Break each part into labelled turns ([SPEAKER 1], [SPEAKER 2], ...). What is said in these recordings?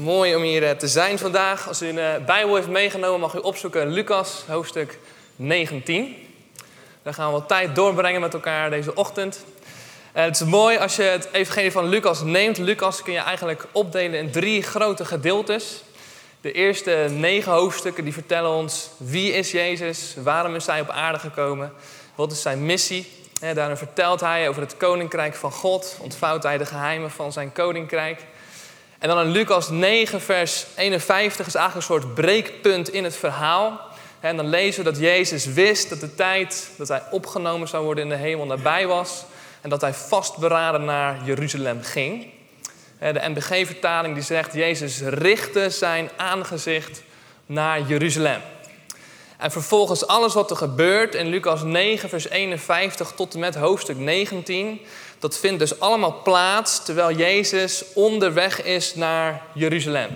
[SPEAKER 1] Mooi om hier eh, te zijn vandaag. Als u een eh, Bijbel heeft meegenomen, mag u opzoeken Lucas, hoofdstuk 19. Daar gaan we wat tijd doorbrengen met elkaar deze ochtend. Eh, het is mooi als je het evangelie van Lucas neemt. Lucas kun je eigenlijk opdelen in drie grote gedeeltes. De eerste negen hoofdstukken die vertellen ons wie is Jezus, waarom is hij op aarde gekomen, wat is zijn missie. Daarin vertelt hij over het koninkrijk van God, ontvouwt hij de geheimen van zijn koninkrijk. En dan in Lucas 9, vers 51 is eigenlijk een soort breekpunt in het verhaal. En dan lezen we dat Jezus wist dat de tijd dat hij opgenomen zou worden in de hemel nabij was. En dat hij vastberaden naar Jeruzalem ging. De NBG-vertaling die zegt, Jezus richtte zijn aangezicht naar Jeruzalem. En vervolgens alles wat er gebeurt in Lucas 9, vers 51 tot en met hoofdstuk 19, dat vindt dus allemaal plaats terwijl Jezus onderweg is naar Jeruzalem.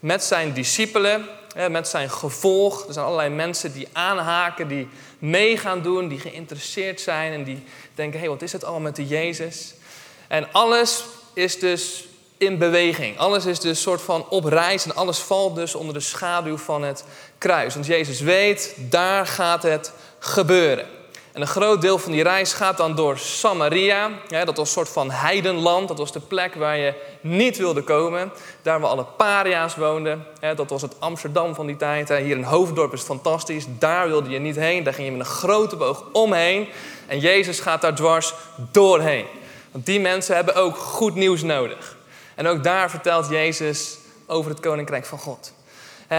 [SPEAKER 1] Met zijn discipelen, met zijn gevolg. Er zijn allerlei mensen die aanhaken, die mee gaan doen, die geïnteresseerd zijn en die denken: hé, hey, wat is het allemaal met de Jezus? En alles is dus in beweging. Alles is dus soort van op reis en alles valt dus onder de schaduw van het kruis. Want Jezus weet, daar gaat het gebeuren. En een groot deel van die reis gaat dan door Samaria. dat was een soort van heidenland. Dat was de plek waar je niet wilde komen. Daar waar alle paria's woonden. dat was het Amsterdam van die tijd. Hier in Hoofddorp is fantastisch. Daar wilde je niet heen. Daar ging je met een grote boog omheen. En Jezus gaat daar dwars doorheen. Want die mensen hebben ook goed nieuws nodig. En ook daar vertelt Jezus over het koninkrijk van God.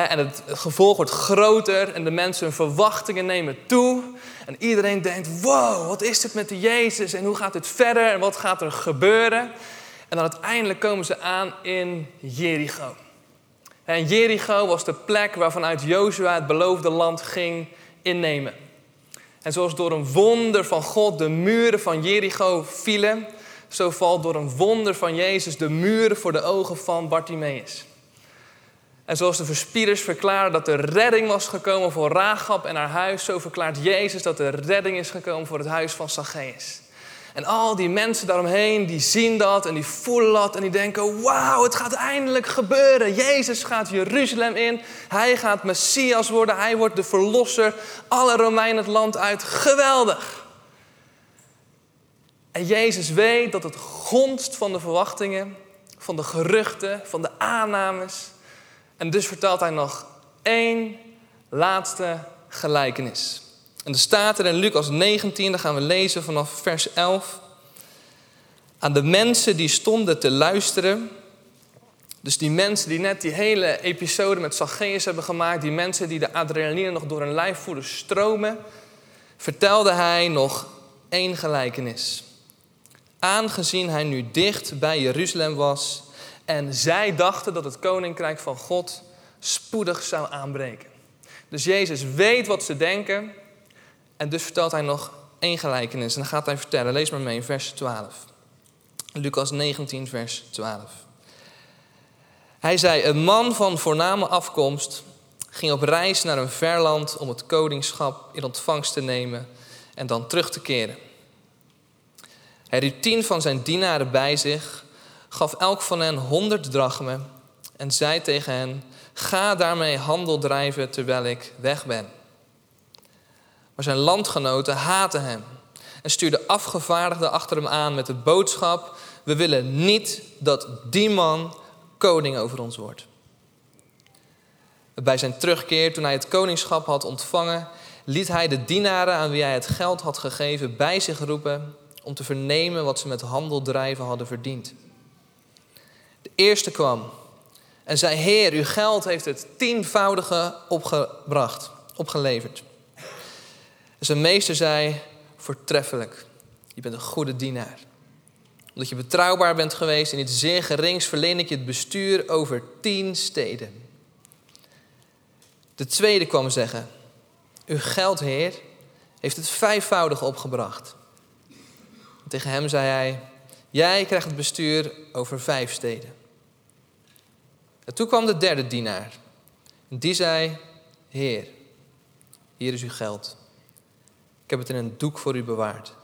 [SPEAKER 1] En het gevolg wordt groter en de mensen hun verwachtingen nemen toe. En iedereen denkt, wow, wat is dit met de Jezus en hoe gaat dit verder en wat gaat er gebeuren? En dan uiteindelijk komen ze aan in Jericho. En Jericho was de plek waarvanuit Jozua het beloofde land ging innemen. En zoals door een wonder van God de muren van Jericho vielen, zo valt door een wonder van Jezus de muren voor de ogen van Bartimaeus. En zoals de verspieders verklaren dat er redding was gekomen voor Rahab en haar huis, zo verklaart Jezus dat er redding is gekomen voor het huis van Zacchaeus. En al die mensen daaromheen, die zien dat en die voelen dat en die denken, wauw, het gaat eindelijk gebeuren. Jezus gaat Jeruzalem in, hij gaat Messias worden, hij wordt de verlosser, alle Romeinen het land uit. Geweldig! En Jezus weet dat het gonst van de verwachtingen, van de geruchten, van de aannames, en dus vertelt hij nog één laatste gelijkenis. En er staat er in Lucas 19, daar gaan we lezen vanaf vers 11. Aan de mensen die stonden te luisteren. Dus die mensen die net die hele episode met Zacchaeus hebben gemaakt. Die mensen die de adrenaline nog door hun lijf voelen stromen. Vertelde hij nog één gelijkenis. Aangezien hij nu dicht bij Jeruzalem was en zij dachten dat het koninkrijk van God spoedig zou aanbreken. Dus Jezus weet wat ze denken. En dus vertelt hij nog één gelijkenis. En dan gaat hij vertellen. Lees maar mee in vers 12. Lucas 19, vers 12. Hij zei: Een man van voorname afkomst ging op reis naar een ver land om het koningschap in ontvangst te nemen en dan terug te keren. Hij riep tien van zijn dienaren bij zich gaf elk van hen honderd drachmen en zei tegen hen: Ga daarmee handel drijven terwijl ik weg ben. Maar zijn landgenoten haatten hem en stuurden afgevaardigden achter hem aan met de boodschap: We willen niet dat die man koning over ons wordt. Bij zijn terugkeer, toen hij het koningschap had ontvangen, liet hij de dienaren aan wie hij het geld had gegeven bij zich roepen om te vernemen wat ze met handel drijven hadden verdiend. De eerste kwam en zei: Heer, uw geld heeft het tienvoudige opgebracht, opgeleverd. En zijn meester zei: Voortreffelijk, je bent een goede dienaar. Omdat je betrouwbaar bent geweest in iets zeer gerings, verleen ik je het bestuur over tien steden. De tweede kwam zeggen: Uw geld, Heer, heeft het vijfvoudig opgebracht. tegen hem zei hij: Jij krijgt het bestuur over vijf steden. En toen kwam de derde dienaar. En die zei: Heer, hier is uw geld. Ik heb het in een doek voor u bewaard.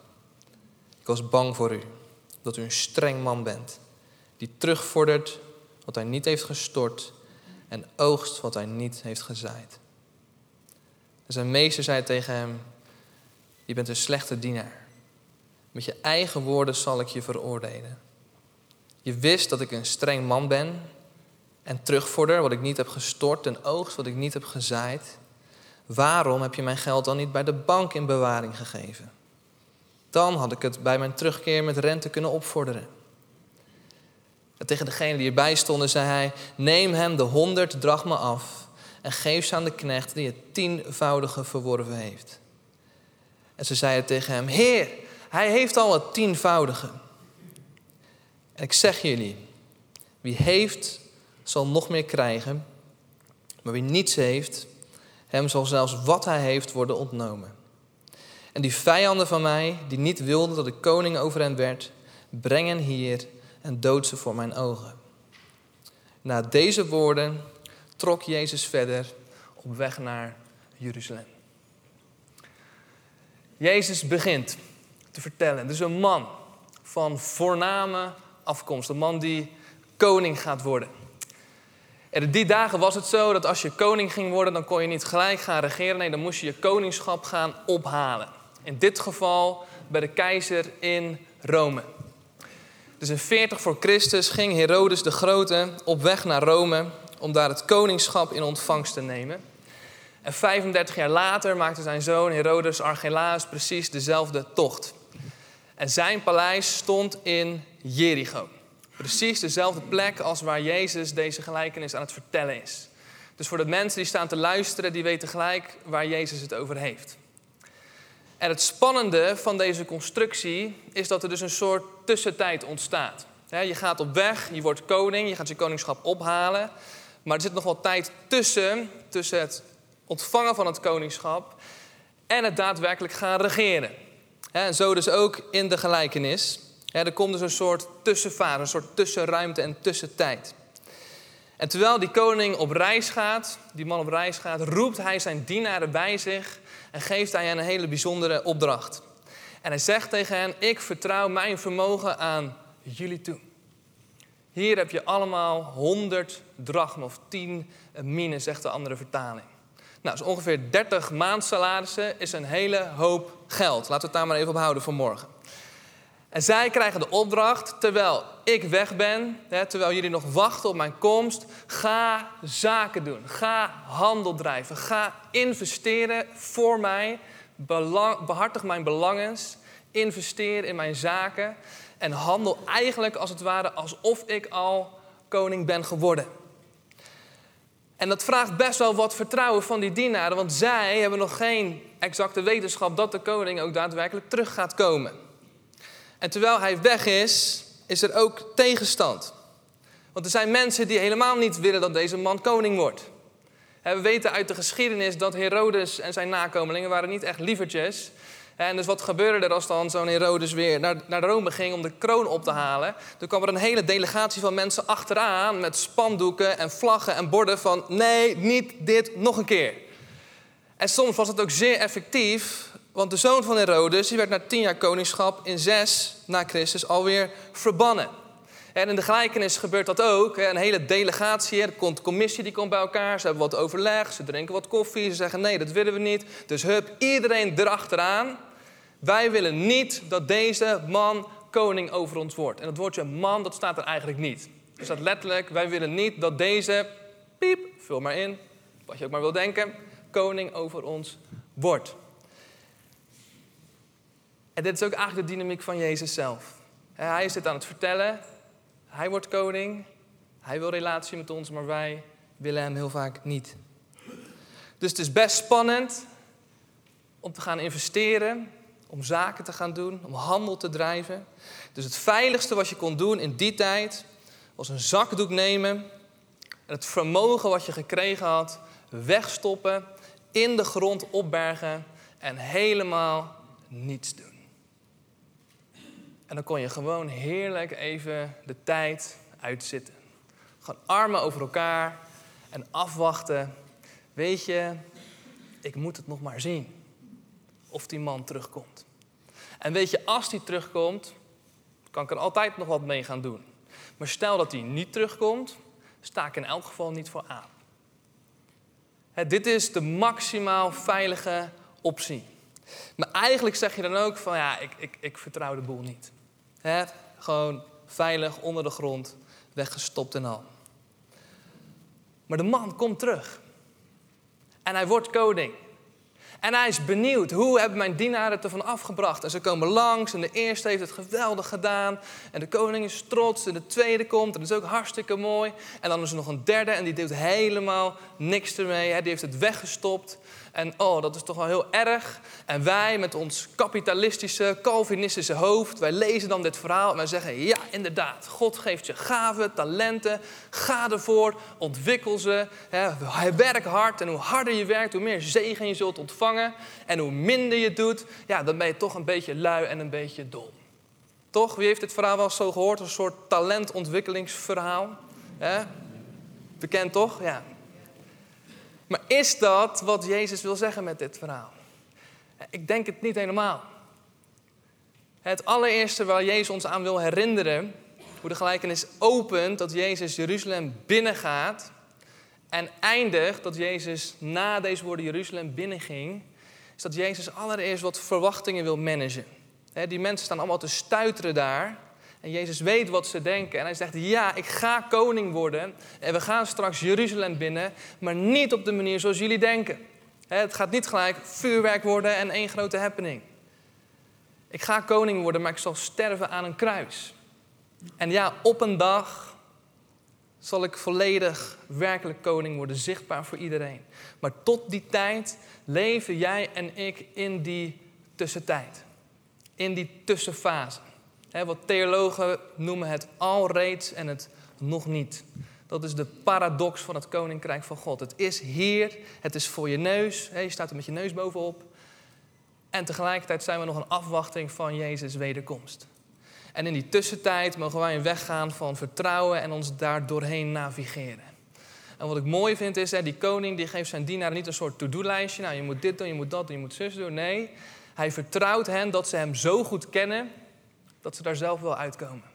[SPEAKER 1] Ik was bang voor u, dat u een streng man bent, die terugvordert wat hij niet heeft gestort en oogst wat hij niet heeft gezaaid. En zijn meester zei tegen hem: Je bent een slechte dienaar. Met je eigen woorden zal ik je veroordelen. Je wist dat ik een streng man ben en terugvorder wat ik niet heb gestort en oogst wat ik niet heb gezaaid. Waarom heb je mijn geld dan niet bij de bank in bewaring gegeven? Dan had ik het bij mijn terugkeer met rente kunnen opvorderen. En tegen degene die erbij stonden zei hij: Neem hem de honderd drachma af en geef ze aan de knecht die het tienvoudige verworven heeft. En ze zeiden tegen hem: Heer, hij heeft al het tienvoudige. En ik zeg jullie: wie heeft, zal nog meer krijgen. Maar wie niets heeft, hem zal zelfs wat hij heeft worden ontnomen. En die vijanden van mij, die niet wilden dat ik koning over hen werd, brengen hier en dood ze voor mijn ogen. Na deze woorden trok Jezus verder op weg naar Jeruzalem. Jezus begint te vertellen. Dus een man van voorname afkomst. Een man die koning gaat worden. En die dagen was het zo dat als je koning ging worden, dan kon je niet gelijk gaan regeren. Nee, dan moest je je koningschap gaan ophalen. In dit geval bij de keizer in Rome. Dus in 40 voor Christus ging Herodes de Grote op weg naar Rome om daar het koningschap in ontvangst te nemen. En 35 jaar later maakte zijn zoon Herodes Archelaus precies dezelfde tocht. En zijn paleis stond in Jericho. Precies dezelfde plek als waar Jezus deze gelijkenis aan het vertellen is. Dus voor de mensen die staan te luisteren, die weten gelijk waar Jezus het over heeft. En het spannende van deze constructie is dat er dus een soort tussentijd ontstaat. Je gaat op weg, je wordt koning, je gaat je koningschap ophalen. Maar er zit nog wat tijd tussen, tussen het ontvangen van het koningschap en het daadwerkelijk gaan regeren. En zo dus ook in de gelijkenis. Er komt dus een soort tussenfase, een soort tussenruimte en tussentijd. En terwijl die koning op reis gaat, die man op reis gaat, roept hij zijn dienaren bij zich en geeft hij hen een hele bijzondere opdracht. En hij zegt tegen hen: Ik vertrouw mijn vermogen aan jullie toe. Hier heb je allemaal 100 drachm of 10 minen, zegt de andere vertaling. Nou, dus ongeveer 30 maandsalarissen is een hele hoop geld. Laten we het daar maar even op houden voor morgen. En zij krijgen de opdracht, terwijl ik weg ben, hè, terwijl jullie nog wachten op mijn komst, ga zaken doen. Ga handel drijven. Ga investeren voor mij. Behartig mijn belangen. Investeer in mijn zaken. En handel eigenlijk als het ware alsof ik al koning ben geworden. En dat vraagt best wel wat vertrouwen van die dienaren, want zij hebben nog geen exacte wetenschap dat de koning ook daadwerkelijk terug gaat komen. En terwijl hij weg is, is er ook tegenstand. Want er zijn mensen die helemaal niet willen dat deze man koning wordt. We weten uit de geschiedenis dat Herodes en zijn nakomelingen waren niet echt lievertjes. En dus wat gebeurde er als dan zo'n Herodes weer naar, naar Rome ging om de kroon op te halen? Toen kwam er een hele delegatie van mensen achteraan met spandoeken en vlaggen en borden van nee, niet dit nog een keer. En soms was het ook zeer effectief, want de zoon van Herodes die werd na tien jaar koningschap in zes na Christus alweer verbannen. En in de gelijkenis gebeurt dat ook. Een hele delegatie, er komt commissie die komt bij elkaar. Ze hebben wat overleg, ze drinken wat koffie. Ze zeggen nee, dat willen we niet. Dus hup, iedereen erachteraan. Wij willen niet dat deze man koning over ons wordt. En dat woordje man, dat staat er eigenlijk niet. Er staat letterlijk, wij willen niet dat deze, piep, vul maar in, wat je ook maar wil denken, koning over ons wordt. Dit is ook eigenlijk de dynamiek van Jezus zelf. Hij is dit aan het vertellen. Hij wordt koning. Hij wil relatie met ons, maar wij willen hem heel vaak niet. Dus het is best spannend om te gaan investeren, om zaken te gaan doen, om handel te drijven. Dus het veiligste wat je kon doen in die tijd was een zakdoek nemen, en het vermogen wat je gekregen had wegstoppen, in de grond opbergen en helemaal niets doen. En dan kon je gewoon heerlijk even de tijd uitzitten. Gewoon armen over elkaar en afwachten. Weet je, ik moet het nog maar zien of die man terugkomt. En weet je, als die terugkomt, kan ik er altijd nog wat mee gaan doen. Maar stel dat hij niet terugkomt, sta ik in elk geval niet voor aan. dit is de maximaal veilige optie. Maar eigenlijk zeg je dan ook van ja, ik, ik, ik vertrouw de boel niet. Gewoon veilig onder de grond, weggestopt en al. Maar de man komt terug. En hij wordt koning. En hij is benieuwd, hoe hebben mijn dienaren het ervan afgebracht? En ze komen langs en de eerste heeft het geweldig gedaan. En de koning is trots en de tweede komt en dat is ook hartstikke mooi. En dan is er nog een derde en die doet helemaal niks ermee. Die heeft het weggestopt. En oh, dat is toch wel heel erg. En wij met ons kapitalistische, Calvinistische hoofd, wij lezen dan dit verhaal en wij zeggen: ja, inderdaad, God geeft je gaven, talenten. Ga ervoor, ontwikkel ze. Hè, werk hard en hoe harder je werkt, hoe meer zegen je zult ontvangen. En hoe minder je doet, ja, dan ben je toch een beetje lui en een beetje dom. Toch? Wie heeft dit verhaal wel zo gehoord? Een soort talentontwikkelingsverhaal. Hè? Bekend toch? Ja. Maar is dat wat Jezus wil zeggen met dit verhaal? Ik denk het niet helemaal. Het allereerste waar Jezus ons aan wil herinneren, hoe de gelijkenis opent dat Jezus Jeruzalem binnengaat en eindigt dat Jezus na deze woorden Jeruzalem binnenging, is dat Jezus allereerst wat verwachtingen wil managen. Die mensen staan allemaal te stuiteren daar. En Jezus weet wat ze denken. En hij zegt, ja, ik ga koning worden. En we gaan straks Jeruzalem binnen. Maar niet op de manier zoals jullie denken. Het gaat niet gelijk vuurwerk worden en één grote happening. Ik ga koning worden, maar ik zal sterven aan een kruis. En ja, op een dag zal ik volledig werkelijk koning worden, zichtbaar voor iedereen. Maar tot die tijd leven jij en ik in die tussentijd. In die tussenfase wat theologen noemen het alreeds en het nog niet. Dat is de paradox van het koninkrijk van God. Het is hier, het is voor je neus, je staat er met je neus bovenop. En tegelijkertijd zijn we nog een afwachting van Jezus' wederkomst. En in die tussentijd mogen wij een weg gaan van vertrouwen en ons daar doorheen navigeren. En wat ik mooi vind is, die koning die geeft zijn dienaren niet een soort to-do-lijstje. Nou, je moet dit doen, je moet dat doen, je moet zus doen. Nee, hij vertrouwt hen dat ze hem zo goed kennen dat ze daar zelf wel uitkomen.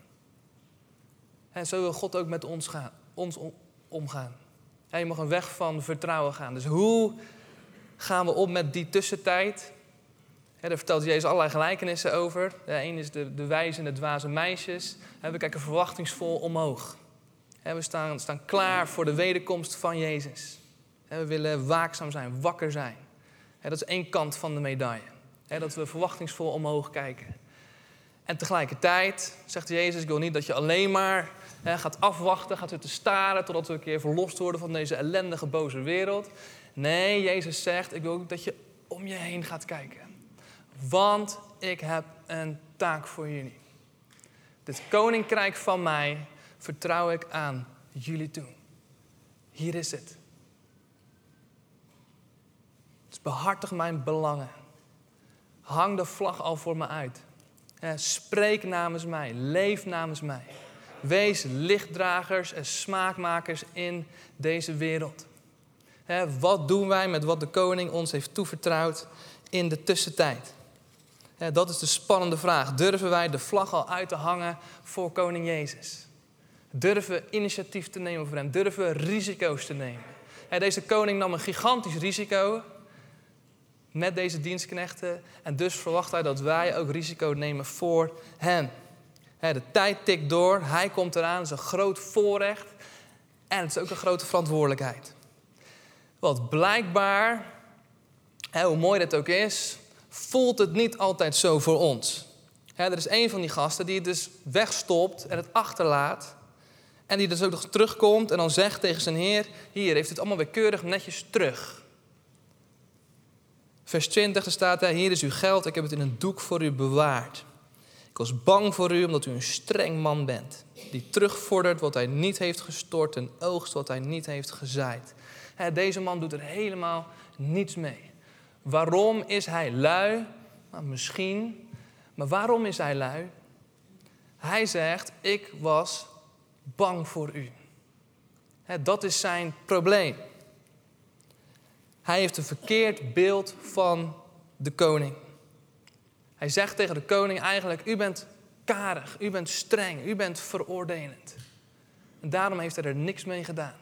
[SPEAKER 1] En zo wil God ook met ons, gaan, ons omgaan. je mag een weg van vertrouwen gaan. Dus hoe gaan we om met die tussentijd? daar vertelt Jezus allerlei gelijkenissen over. De een is de, de wijze en de dwaze meisjes. we kijken verwachtingsvol omhoog. we staan, staan klaar voor de wederkomst van Jezus. we willen waakzaam zijn, wakker zijn. dat is één kant van de medaille. dat we verwachtingsvol omhoog kijken. En tegelijkertijd zegt Jezus, ik wil niet dat je alleen maar gaat afwachten, gaat zitten staren totdat we een keer verlost worden van deze ellendige, boze wereld. Nee, Jezus zegt, ik wil ook dat je om je heen gaat kijken. Want ik heb een taak voor jullie. Dit koninkrijk van mij vertrouw ik aan jullie toe. Hier is het. Dus behartig mijn belangen. Hang de vlag al voor me uit. Spreek namens mij, leef namens mij. Wees lichtdragers en smaakmakers in deze wereld. Wat doen wij met wat de koning ons heeft toevertrouwd in de tussentijd? Dat is de spannende vraag. Durven wij de vlag al uit te hangen voor koning Jezus? Durven we initiatief te nemen voor hem? Durven we risico's te nemen? Deze koning nam een gigantisch risico met deze dienstknechten. En dus verwacht hij dat wij ook risico nemen voor hem. De tijd tikt door, hij komt eraan, het is een groot voorrecht. En het is ook een grote verantwoordelijkheid. Want blijkbaar, hoe mooi dat ook is, voelt het niet altijd zo voor ons. Er is een van die gasten die het dus wegstopt en het achterlaat. En die dus ook nog terugkomt en dan zegt tegen zijn heer: Hier, heeft het allemaal weer keurig netjes terug. Vers 20 staat daar, hier is uw geld, ik heb het in een doek voor u bewaard. Ik was bang voor u omdat u een streng man bent, die terugvordert wat hij niet heeft gestort en oogst wat hij niet heeft gezaaid. Deze man doet er helemaal niets mee. Waarom is hij lui? Nou, misschien. Maar waarom is hij lui? Hij zegt, ik was bang voor u. Dat is zijn probleem. Hij heeft een verkeerd beeld van de koning. Hij zegt tegen de koning eigenlijk, u bent karig, u bent streng, u bent veroordelend. En daarom heeft hij er niks mee gedaan.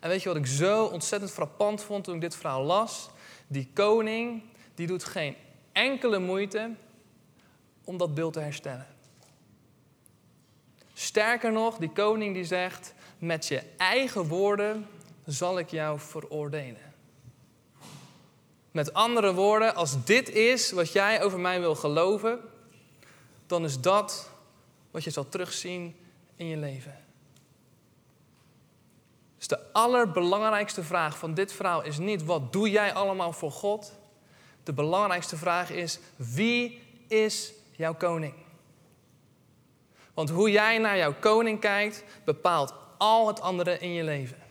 [SPEAKER 1] En weet je wat ik zo ontzettend frappant vond toen ik dit verhaal las? Die koning, die doet geen enkele moeite om dat beeld te herstellen. Sterker nog, die koning die zegt, met je eigen woorden zal ik jou veroordelen. Met andere woorden, als dit is wat jij over mij wil geloven, dan is dat wat je zal terugzien in je leven. Dus de allerbelangrijkste vraag van dit verhaal is niet wat doe jij allemaal voor God. De belangrijkste vraag is wie is jouw koning? Want hoe jij naar jouw koning kijkt, bepaalt al het andere in je leven.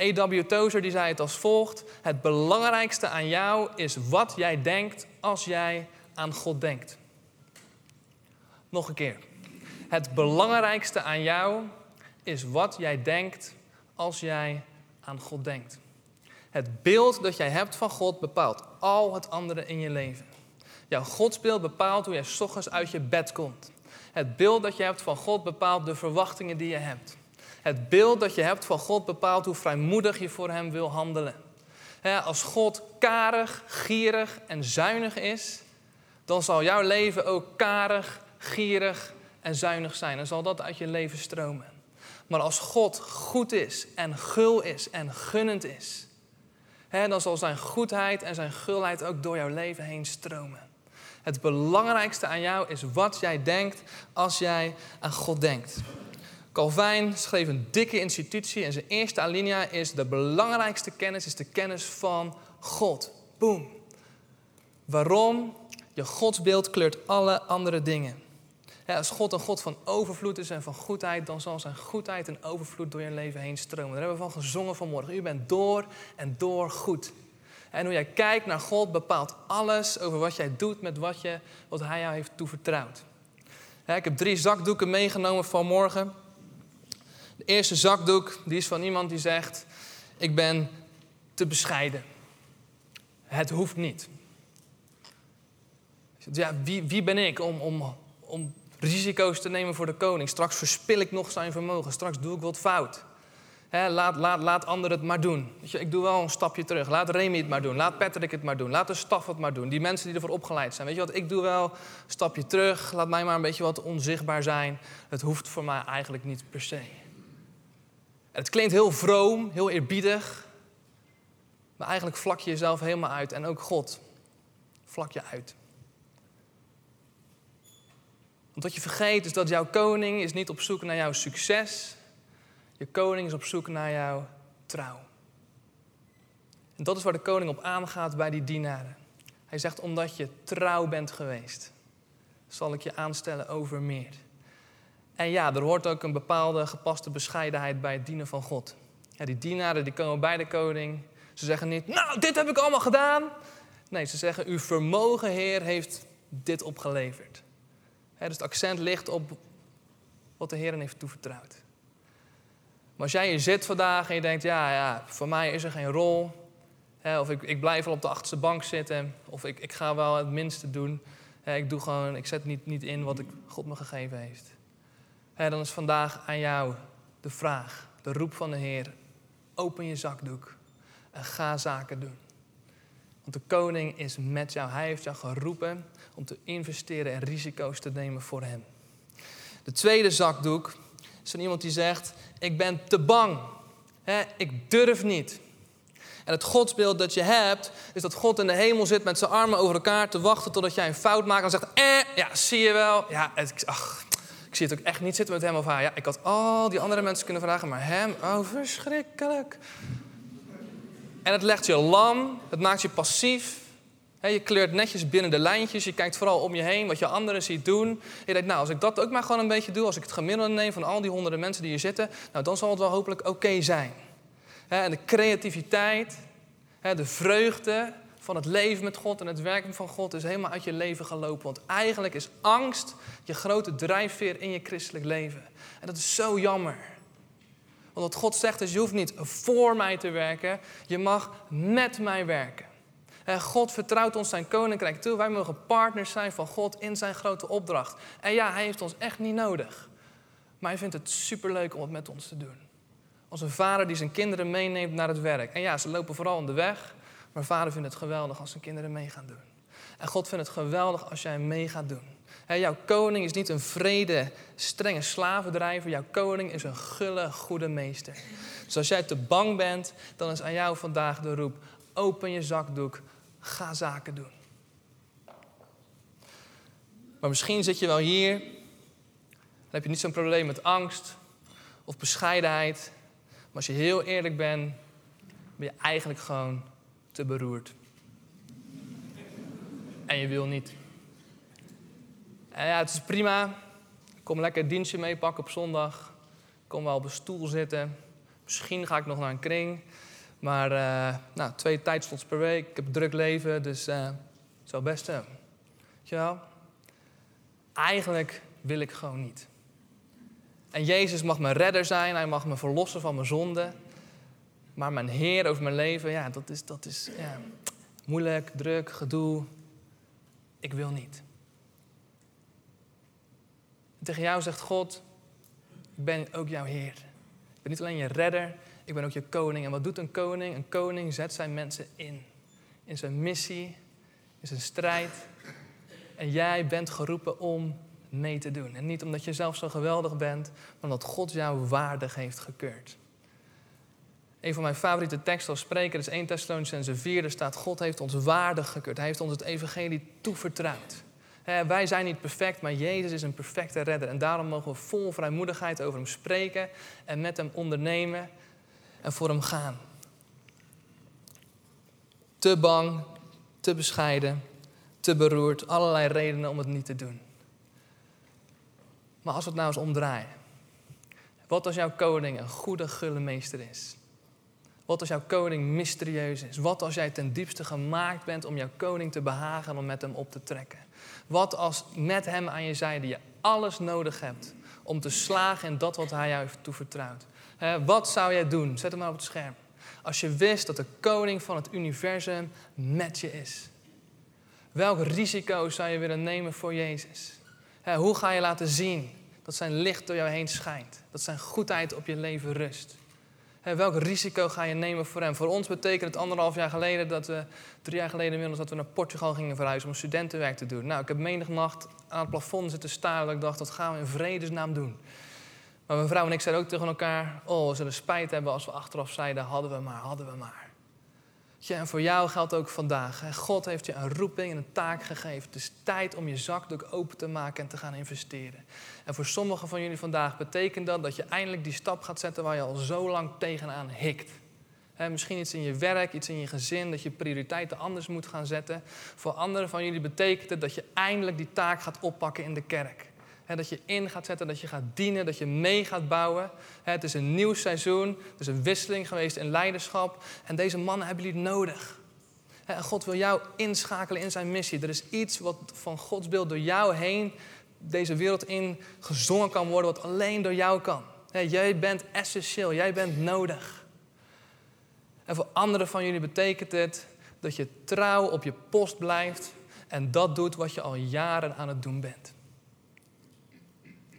[SPEAKER 1] A.W. Tozer die zei het als volgt: Het belangrijkste aan jou is wat jij denkt als jij aan God denkt. Nog een keer. Het belangrijkste aan jou is wat jij denkt als jij aan God denkt. Het beeld dat jij hebt van God bepaalt al het andere in je leven. Jouw godsbeeld bepaalt hoe jij s ochtends uit je bed komt. Het beeld dat je hebt van God bepaalt de verwachtingen die je hebt. Het beeld dat je hebt van God bepaalt hoe vrijmoedig je voor Hem wil handelen. als God karig, gierig en zuinig is, dan zal jouw leven ook karig, gierig en zuinig zijn. En zal dat uit je leven stromen. Maar als God goed is en gul is en gunnend is, dan zal zijn goedheid en zijn gulheid ook door jouw leven heen stromen. Het belangrijkste aan jou is wat jij denkt als jij aan God denkt. Calvijn schreef een dikke institutie en zijn eerste alinea is de belangrijkste kennis is de kennis van God. Boom. Waarom? Je godsbeeld kleurt alle andere dingen. als God een God van overvloed is en van goedheid, dan zal zijn goedheid en overvloed door je leven heen stromen. Daar hebben we van gezongen vanmorgen. U bent door en door goed. En hoe jij kijkt naar God bepaalt alles over wat jij doet met wat, je, wat Hij jou heeft toevertrouwd. ik heb drie zakdoeken meegenomen vanmorgen. De eerste zakdoek die is van iemand die zegt: Ik ben te bescheiden. Het hoeft niet. Ja, wie, wie ben ik om, om, om risico's te nemen voor de koning? Straks verspil ik nog zijn vermogen. Straks doe ik wat fout laat, laat, laat anderen het maar doen. je, ik doe wel een stapje terug. Laat Remy het maar doen. Laat Patrick het maar doen. Laat de staf het maar doen. Die mensen die ervoor opgeleid zijn. Weet je wat, ik doe wel een stapje terug. Laat mij maar een beetje wat onzichtbaar zijn. Het hoeft voor mij eigenlijk niet per se. Het klinkt heel vroom, heel eerbiedig. Maar eigenlijk vlak je jezelf helemaal uit. En ook God vlak je uit. Want wat je vergeet is dat jouw koning is niet op zoek naar jouw succes. Je koning is op zoek naar jouw trouw. En dat is waar de koning op aangaat bij die dienaren. Hij zegt, omdat je trouw bent geweest, zal ik je aanstellen over meer. En ja, er hoort ook een bepaalde gepaste bescheidenheid bij het dienen van God. Die dienaren die komen bij de koning. Ze zeggen niet, nou, dit heb ik allemaal gedaan. Nee, ze zeggen, uw vermogen, Heer, heeft dit opgeleverd. dus het accent ligt op wat de Heer heeft toevertrouwd. Maar als jij hier zit vandaag en je denkt, ja, ja voor mij is er geen rol. Of ik, ik blijf wel op de achterste bank zitten. Of ik, ik ga wel het minste doen. Ik, doe gewoon, ik zet niet, niet in wat ik, God me gegeven heeft. Dan is vandaag aan jou de vraag, de roep van de Heer. Open je zakdoek en ga zaken doen. Want de koning is met jou. Hij heeft jou geroepen om te investeren en risico's te nemen voor hem. De tweede zakdoek is van iemand die zegt: Ik ben te bang. ik durf niet. En het godsbeeld dat je hebt, is dat God in de hemel zit met zijn armen over elkaar te wachten totdat jij een fout maakt. En zegt: Eh, ja, zie je wel. Ja, het, ach, ik zie het ook echt niet zitten met hem of haar. Ja, ik had al die andere mensen kunnen vragen, maar hem, oh, verschrikkelijk. En het legt je lam, het maakt je passief. je kleurt netjes binnen de lijntjes. Je kijkt vooral om je heen wat je anderen ziet doen. Je denkt, nou, als ik dat ook maar gewoon een beetje doe, als ik het gemiddelde neem van al die honderden mensen die hier zitten, nou, dan zal het wel hopelijk oké zijn. En de creativiteit, de vreugde van het leven met God en het werken van God is helemaal uit je leven gelopen. Want eigenlijk is angst je grote drijfveer in je christelijk leven. En dat is zo jammer. Want wat God zegt is, je hoeft niet voor mij te werken, je mag met mij werken. En God vertrouwt ons zijn koninkrijk toe. Wij mogen partners zijn van God in zijn grote opdracht. En ja, hij heeft ons echt niet nodig. Maar hij vindt het superleuk om het met ons te doen. Als een vader die zijn kinderen meeneemt naar het werk. En ja, ze lopen vooral de weg. Maar vader vindt het geweldig als zijn kinderen mee gaan doen. En God vindt het geweldig als jij mee gaat doen. jouw koning is niet een vrede, strenge slavendrijver. Jouw koning is een gulle, goede meester. Dus als jij te bang bent, dan is aan jou vandaag de roep: open je zakdoek, ga zaken doen. Maar misschien zit je wel hier, dan heb je niet zo'n probleem met angst of bescheidenheid. Maar als je heel eerlijk bent, ben je eigenlijk gewoon te beroerd. En je wil niet. Ja, het is prima. Kom lekker een dienstje meepakken op zondag. Kom wel op een stoel zitten. Misschien ga ik nog naar een kring. Maar uh, nou, twee tijdslots per week. Ik heb een druk leven, dus uh, zo best Weet je wel? Eigenlijk wil ik gewoon niet. En Jezus mag mijn redder zijn. Hij mag me verlossen van mijn zonde. Maar mijn Heer over mijn leven, ja, dat is, dat is moeilijk, druk, gedoe. Ik wil niet. En tegen jou zegt God, ik ben ook jouw Heer. Ik ben niet alleen je redder, ik ben ook je koning. En wat doet een koning? Een koning zet zijn mensen in. In zijn missie, in zijn strijd. En jij bent geroepen om mee te doen. En niet omdat je zelf zo geweldig bent, maar omdat God jou waardig heeft gekeurd. Een van mijn favoriete teksten als spreker is 1 Thessalonicense 4. Er staat, God heeft ons waardig gekeurd. Hij heeft ons het evangelie toevertrouwd. wij zijn niet perfect, maar Jezus is een perfecte redder. En daarom mogen we vol vrijmoedigheid over hem spreken en met hem ondernemen en voor hem gaan. Te bang, te bescheiden, te beroerd, allerlei redenen om het niet te doen. Maar als we het nou eens omdraaien. Wat als jouw koning een goede, gulle meester is? Wat als jouw koning mysterieus is? Wat als jij ten diepste gemaakt bent om jouw koning te behagen en om met hem op te trekken? Wat als met hem aan je zijde je alles nodig hebt om te slagen in dat wat hij jou heeft toevertrouwd? wat zou jij doen? Zet hem maar op het scherm. Als je wist dat de koning van het universum met je is. Welk risico zou je willen nemen voor Jezus? hoe ga je laten zien dat zijn licht door jou heen schijnt? Dat zijn goedheid op je leven rust? Welk risico ga je nemen voor hem? Voor ons betekent het anderhalf jaar geleden dat we, drie jaar geleden inmiddels, dat we naar Portugal gingen verhuizen om studentenwerk te doen. Nou, ik heb menig nacht aan het plafond zitten staren dat ik dacht, dat gaan we in vredesnaam doen. Maar mijn vrouw en ik zeiden ook tegen elkaar, oh, we zullen spijt hebben als we achteraf zeiden, hadden we maar, hadden we maar. En voor jou geldt ook vandaag. God heeft je een roeping en een taak gegeven. Het is tijd om je zakdoek open te maken en te gaan investeren. En voor sommigen van jullie vandaag betekent dat dat je eindelijk die stap gaat zetten waar je al zo lang tegenaan hikt. misschien iets in je werk, iets in je gezin, dat je prioriteiten anders moet gaan zetten. Voor anderen van jullie betekent het dat je eindelijk die taak gaat oppakken in de kerk dat je in gaat zetten, dat je gaat dienen, dat je mee gaat bouwen. het is een nieuw seizoen, er is een wisseling geweest in leiderschap. En deze mannen hebben jullie nodig. en God wil jou inschakelen in zijn missie. Er is iets wat van Gods beeld door jou heen deze wereld in gezongen kan worden, wat alleen door jou kan. jij bent essentieel, jij bent nodig. En voor anderen van jullie betekent het dat je trouw op je post blijft en dat doet wat je al jaren aan het doen bent.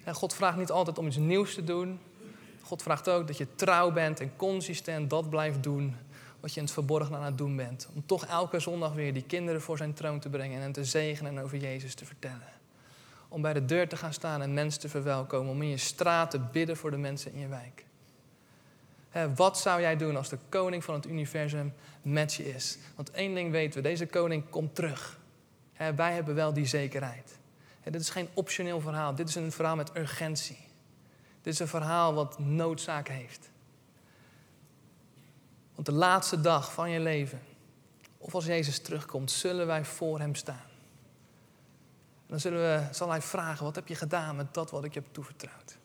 [SPEAKER 1] En God vraagt niet altijd om iets nieuws te doen. God vraagt ook dat je trouw bent en consistent dat blijft doen wat je in het verborgen aan het doen bent. Om toch elke zondag weer die kinderen voor zijn troon te brengen en te zegenen en over Jezus te vertellen. Om bij de deur te gaan staan en mensen te verwelkomen. Om in je straat te bidden voor de mensen in je wijk. wat zou jij doen als de koning van het universum met je is? Want één ding weten we, deze koning komt terug. wij hebben wel die zekerheid dit is geen optioneel verhaal. Dit is een verhaal met urgentie. Dit is een verhaal wat noodzaak heeft. Want de laatste dag van je leven, of als Jezus terugkomt, zullen wij voor Hem staan. En dan zullen we, zal Hij vragen, wat heb je gedaan met dat wat ik je heb toevertrouwd?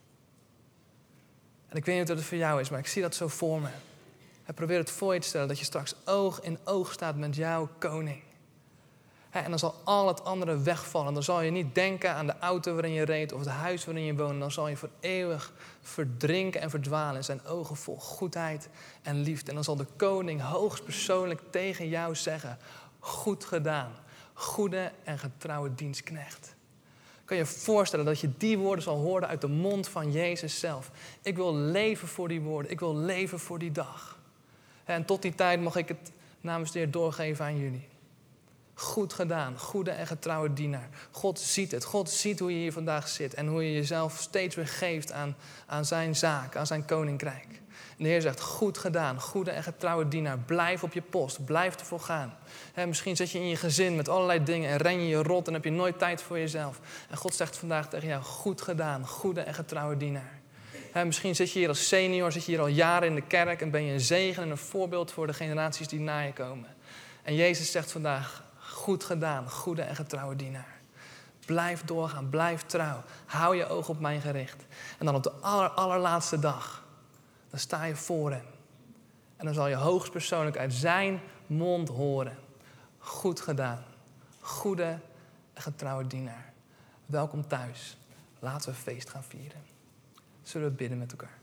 [SPEAKER 1] En ik weet niet of het voor jou is, maar ik zie dat zo voor me. En probeer het voor je te stellen dat je straks oog in oog staat met jouw koning. En dan zal al het andere wegvallen. Dan zal je niet denken aan de auto waarin je reed of het huis waarin je woont. Dan zal je voor eeuwig verdrinken en verdwalen in zijn ogen vol goedheid en liefde. En dan zal de koning hoogstpersoonlijk tegen jou zeggen: Goed gedaan, goede en getrouwe dienstknecht. Kan je je voorstellen dat je die woorden zal horen uit de mond van Jezus zelf? Ik wil leven voor die woorden, ik wil leven voor die dag. En tot die tijd mag ik het namens de Heer doorgeven aan jullie. Goed gedaan, goede en getrouwe dienaar. God ziet het. God ziet hoe je hier vandaag zit en hoe je jezelf steeds weer geeft aan, aan zijn zaak, aan zijn koninkrijk. De Heer zegt, goed gedaan, goede en getrouwe dienaar. Blijf op je post, blijf ervoor gaan. misschien zit je in je gezin met allerlei dingen en ren je je rot en heb je nooit tijd voor jezelf. En God zegt vandaag tegen jou, goed gedaan, goede en getrouwe dienaar. misschien zit je hier als senior, zit je hier al jaren in de kerk en ben je een zegen en een voorbeeld voor de generaties die na je komen. En Jezus zegt vandaag, Goed gedaan, goede en getrouwe dienaar. Blijf doorgaan, blijf trouw. Hou je oog op mij gericht. En dan op de aller, allerlaatste dag, dan sta je voor hem. En dan zal je hoogstpersoonlijk uit zijn mond horen. Goed gedaan, goede en getrouwe dienaar. Welkom thuis. Laten we feest gaan vieren. Zullen we bidden met elkaar?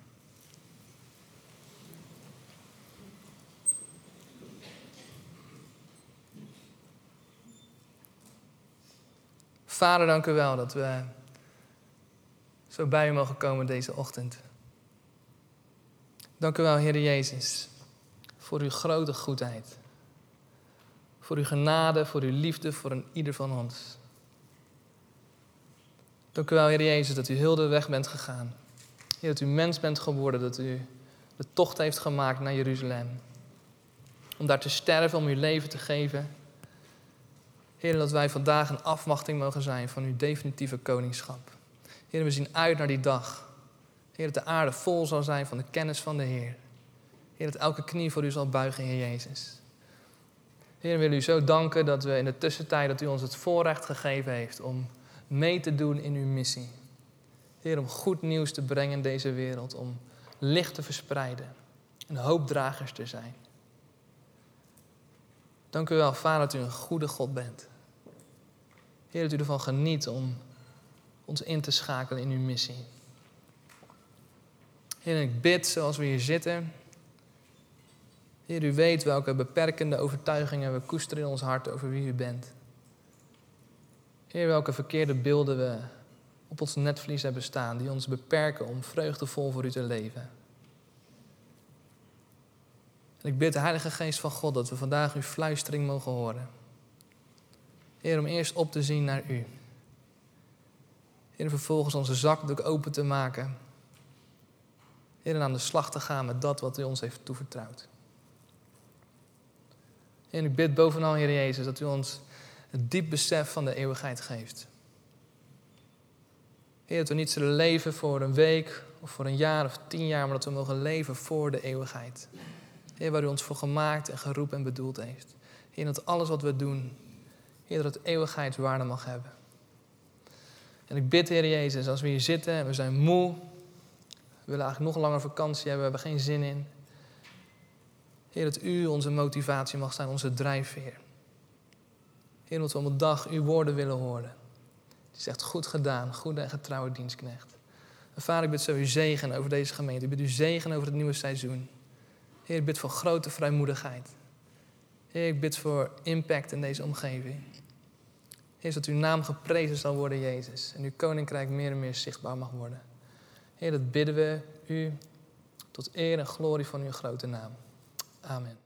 [SPEAKER 1] Vader, dank u wel dat we zo bij u mogen komen deze ochtend. Dank u wel, Heer Jezus, voor uw grote goedheid. Voor uw genade, voor uw liefde voor een ieder van ons. Dank u wel, Heer Jezus, dat u heel de weg bent gegaan. Heer, dat u mens bent geworden, dat u de tocht heeft gemaakt naar Jeruzalem. Om daar te sterven, om uw leven te geven Heer, dat wij vandaag een afwachting mogen zijn van uw definitieve koningschap. Heer, we zien uit naar die dag. Heer, dat de aarde vol zal zijn van de kennis van de Heer. Heer, dat elke knie voor u zal buigen, Heer Jezus. Heer, we willen u zo danken dat we in de tussentijd dat u ons het voorrecht gegeven heeft om mee te doen in uw missie. Heer, om goed nieuws te brengen in deze wereld, om licht te verspreiden en hoopdragers te zijn. Dank u wel, Vader, dat u een goede God bent. Heer, dat u ervan geniet om ons in te schakelen in uw missie. Heer, ik bid zoals we hier zitten. Heer, u weet welke beperkende overtuigingen we koesteren in ons hart over wie u bent. Heer, welke verkeerde beelden we op ons netvlies hebben staan, die ons beperken om vreugdevol voor u te leven. En ik bid de Heilige Geest van God dat we vandaag uw fluistering mogen horen. Heer, om eerst op te zien naar u. Heer, vervolgens onze zakdoek open te maken. Heer, en aan de slag te gaan met dat wat u ons heeft toevertrouwd. En ik bid bovenal, Heer Jezus, dat u ons het diep besef van de eeuwigheid geeft. Heer, dat we niet zullen leven voor een week of voor een jaar of tien jaar, maar dat we mogen leven voor de eeuwigheid. Heer, waar u ons voor gemaakt en geroepen en bedoeld heeft. Heer, dat alles wat we doen, Heer, dat het eeuwigheidswaarde mag hebben. En ik bid, Heer Jezus, als we hier zitten en we zijn moe, we willen eigenlijk nog langer vakantie hebben, we hebben geen zin in. Heer, dat U onze motivatie mag zijn, onze drijfveer. Heer, dat we op een dag Uw woorden willen horen. Die zegt, goed gedaan, goede en getrouwe dienstknecht. En vader, ik bid zo U zegen over deze gemeente. Ik bid U zegen over het nieuwe seizoen. Heer, ik bid voor grote vrijmoedigheid. Heer, ik bid voor impact in deze omgeving. Heer, dat uw naam geprezen zal worden, Jezus. En uw koninkrijk meer en meer zichtbaar mag worden. Heer, dat bidden we u tot eer en glorie van uw grote naam. Amen.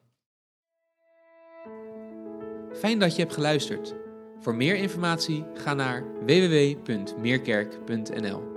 [SPEAKER 2] Fijn dat je hebt geluisterd. Voor meer informatie ga naar www.meerkerk.nl